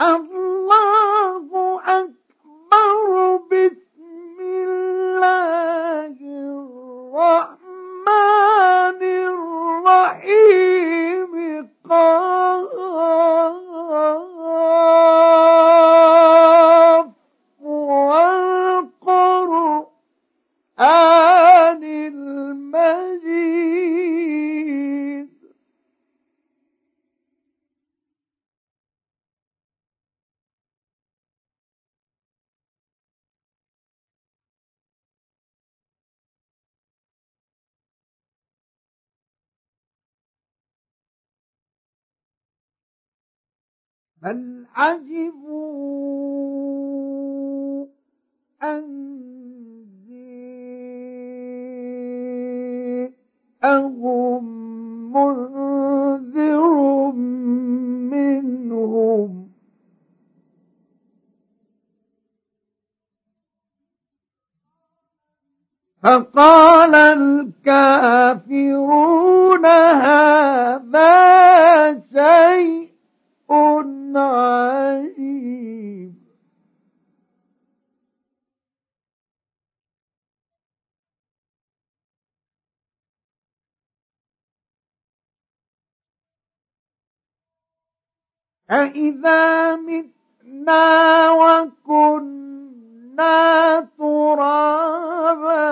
الله بل عجبوا أن جاءهم منذر منهم فقال الكافرون هذا شيء عجيب أإذا متنا وكنا ترابا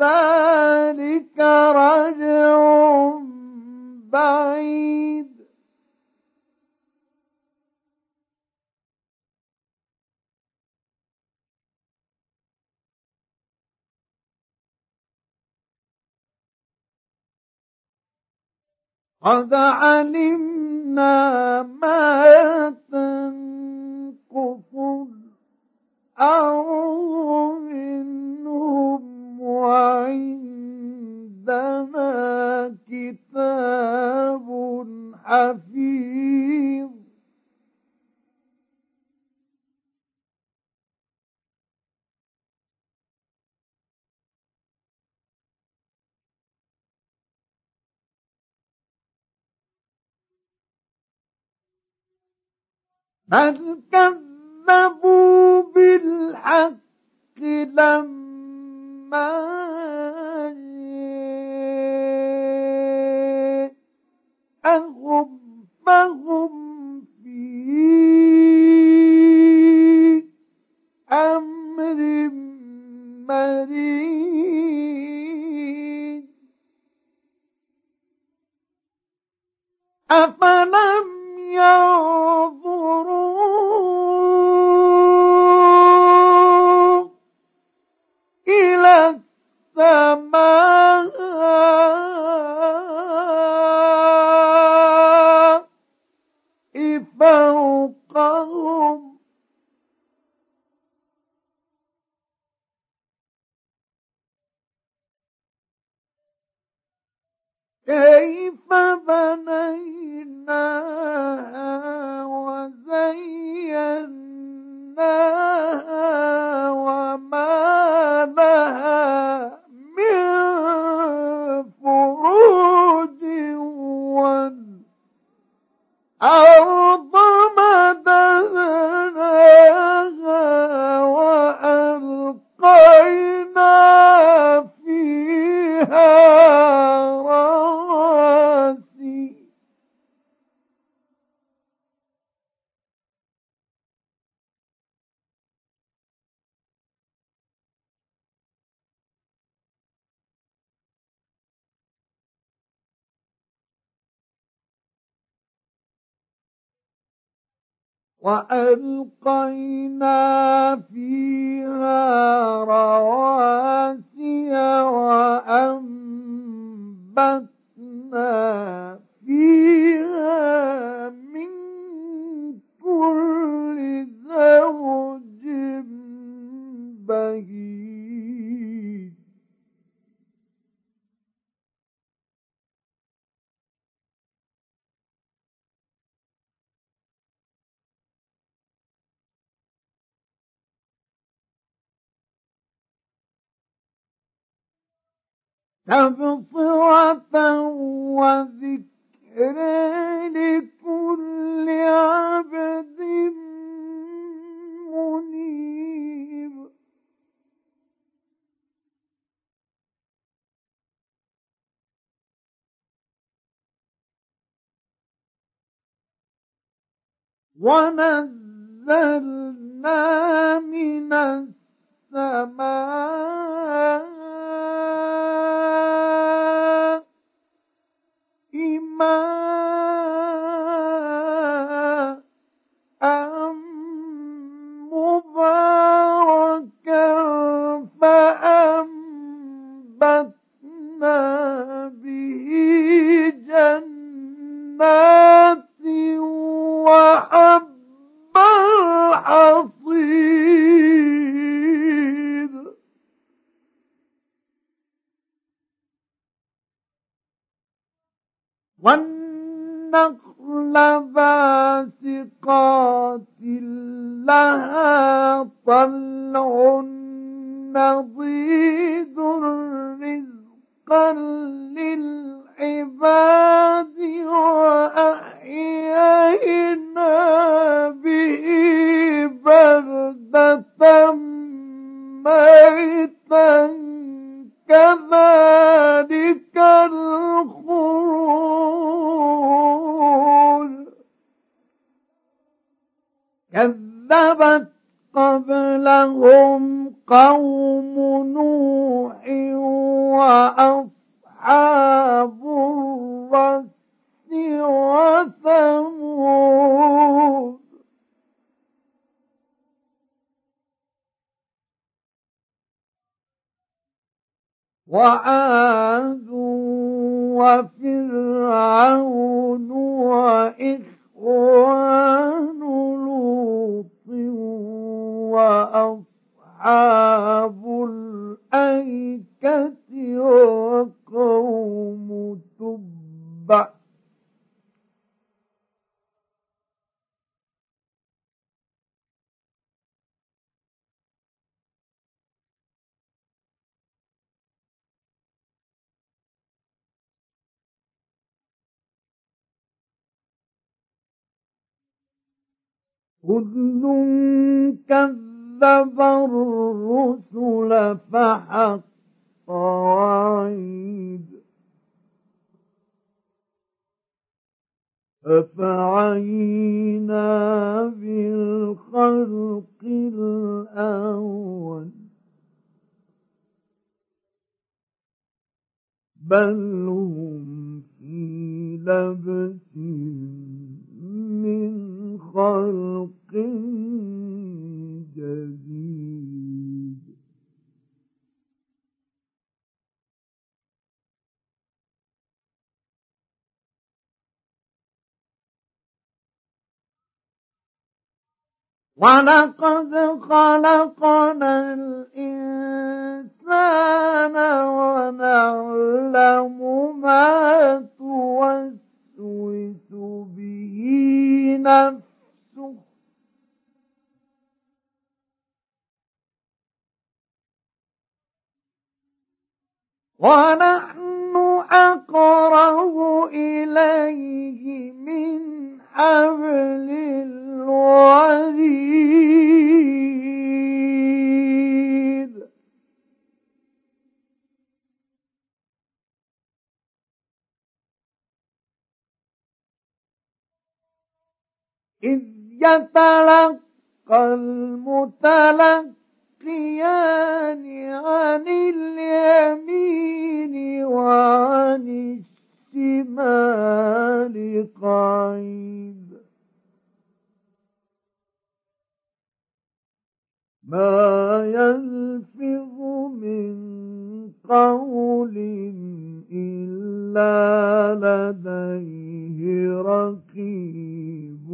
ذلك رجع بعيد. قد علمنا ما تنقص الأرض بل كذبوا بالحق لما جاءهم فهم في وألقينا فيها رواسي وأنبتنا فيها لكل عبد ونزلنا من السماء 啊 وعاد وفرعون وإخوان لوط وأصحاب كل كذب الرسل فحق وعيد أفعينا بالخلق الأول بل هم في لبس من خلق جديد. ولقد خلقنا الإنسان ونعلم ما توسوس به نفسه. ونحن أقرب إليه من حبل الوريد. إذ يتلقى المتلقيان عن اليمين وعن الشمال قعيد ما يلفظ من قول إلا لديه رقيب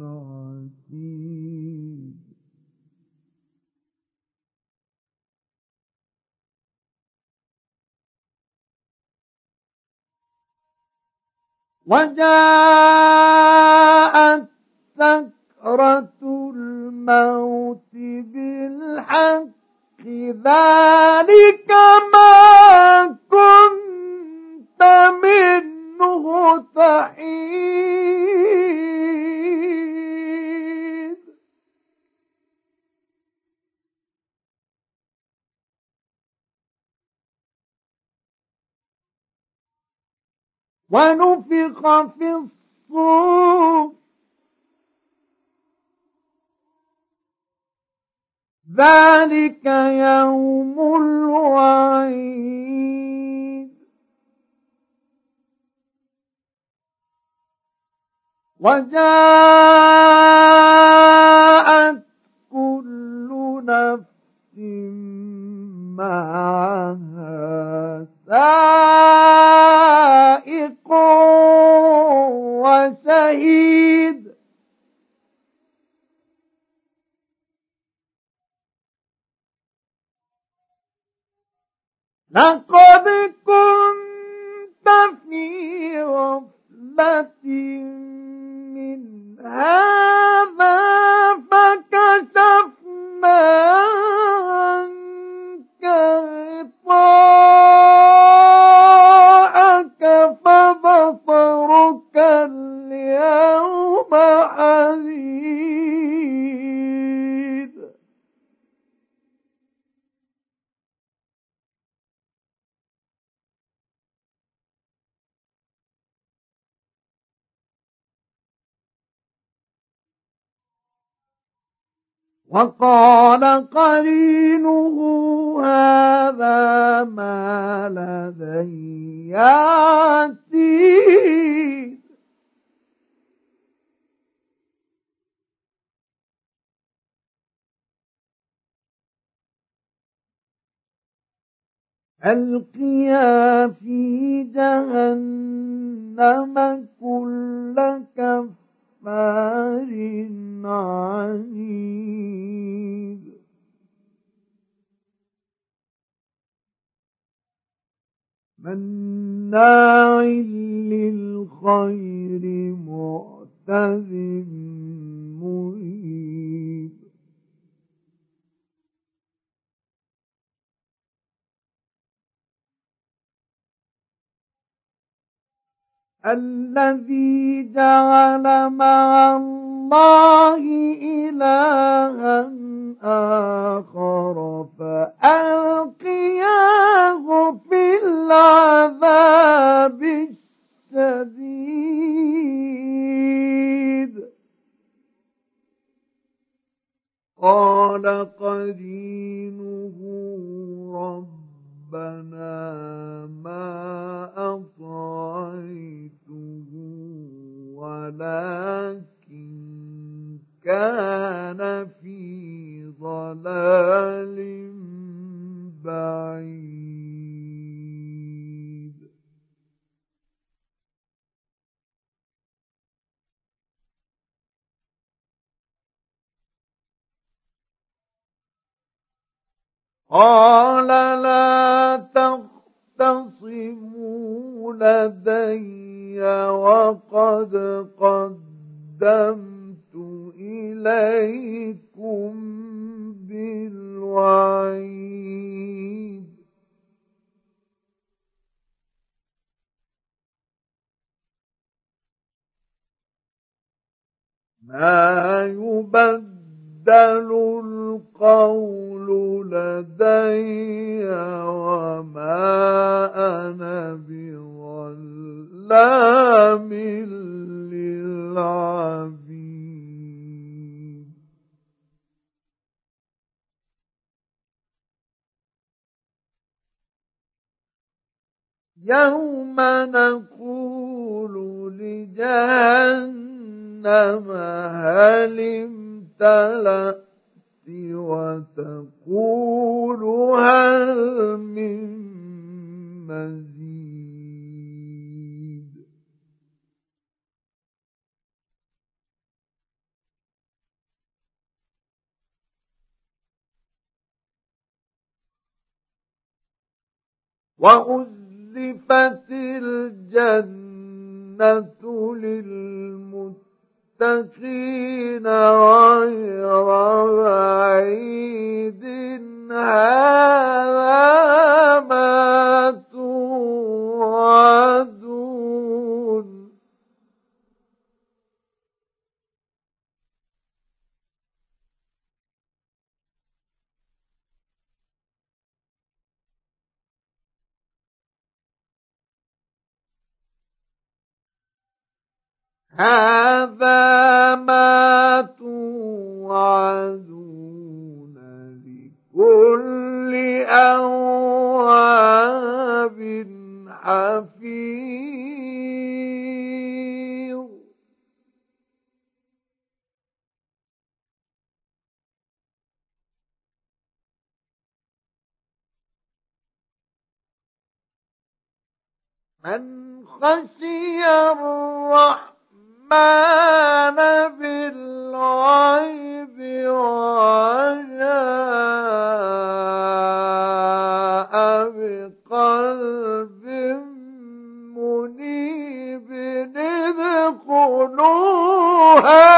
عتيد. وجاءت سكرة الموت بالحق. ذلك ما كنت منه ونفخ في الصور. ذلك يوم الوعيد. وجاءت كل نفس معها سائق لقد كنت في غفلة من هذا وقال قرينه هذا ما لدي عتيد. ألقيا في جهنم كل كفار عنيد. مناع للخير معتد الذي جعل مع الله إلها آخر فألقياه في العذاب الشديد. قال قرينه ربنا ما ولكن كان في ضلال بعيد. قال لا تختصموا لدي وقد قدمت إليكم بالوعيد. ما يبدل القول لدي وما أنا بظلام للعبيد. يوم نقول لجهنم هل امتلأت وتقول هل من مزيد؟ وأزلفت الجنة للمتقين. غير بعيد. هذا ما توعدون. هذا ما توعدون لكل أواب حفيظ. من خشي الرحمن الرحمن بالغيب وجاء بقلب منيب ادخلوها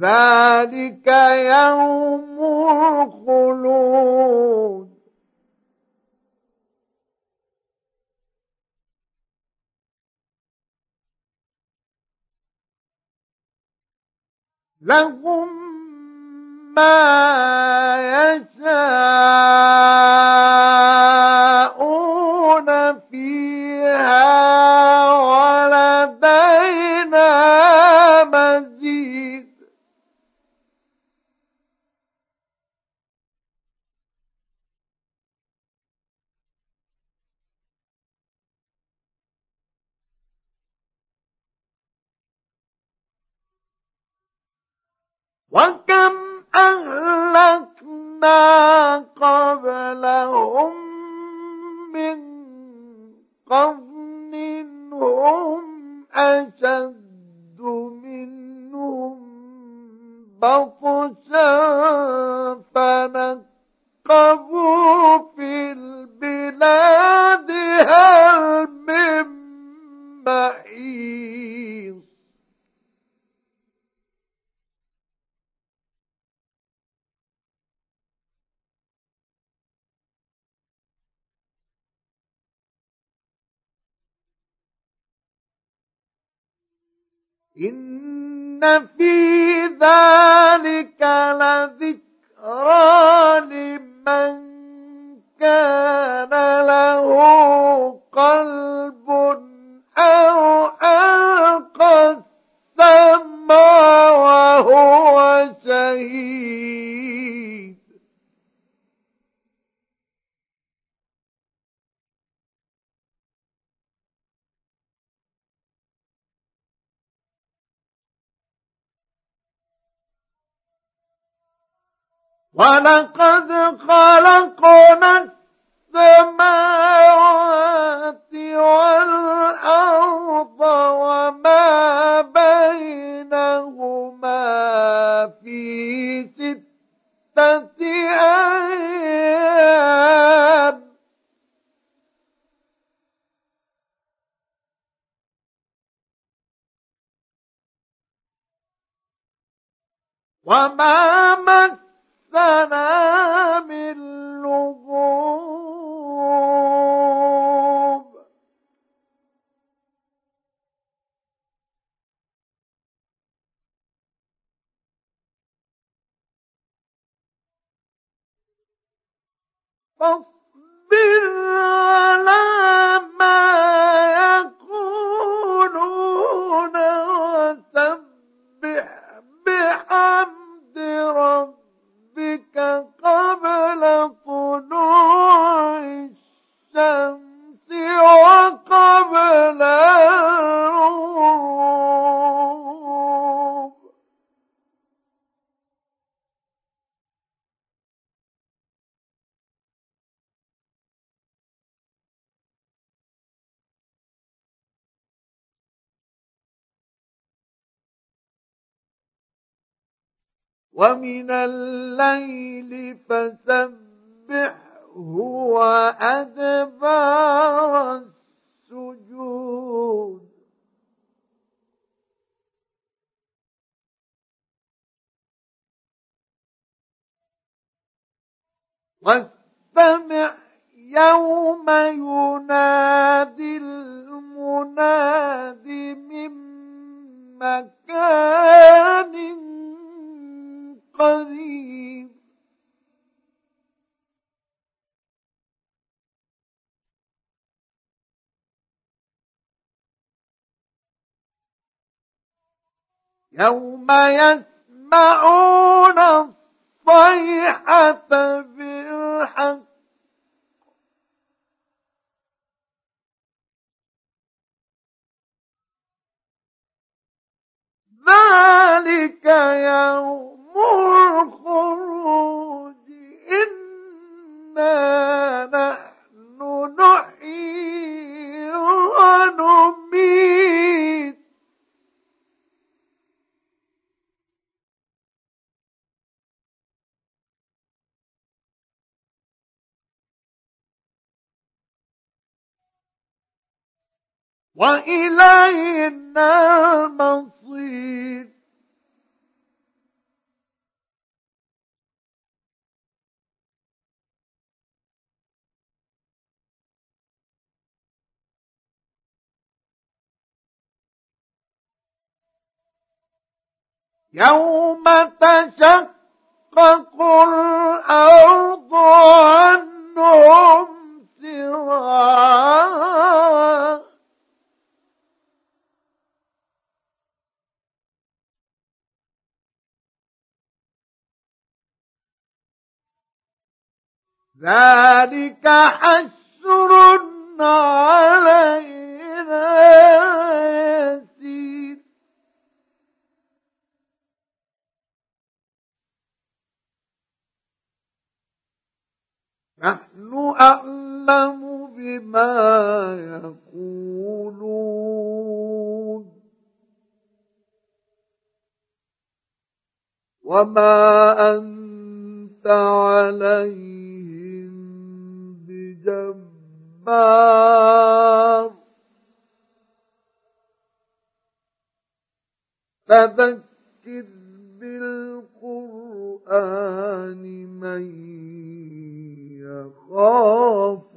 ذلك يوم الخلود. لهم ما يشاءون أهلكنا قبلهم من قرن هم أشد منهم بطشا فنقبوا إن في ذلك ولقد خلقنا السماوات والأرض وما بينهما في ستة أيام. وما ومن الليل فسبحه وأدبار السجود. واستمع يوم ينادي المنادي من مكان قريب. يوم يسمعون الصيحة بالحق. وإلينا المصير. يوم تشقق الأرض عنهم سراعا ذلك حشر علينا يسير. نحن أعلم بما يقولون. وما أنت عليهم بجبار فذكر بالقرآن من يخاف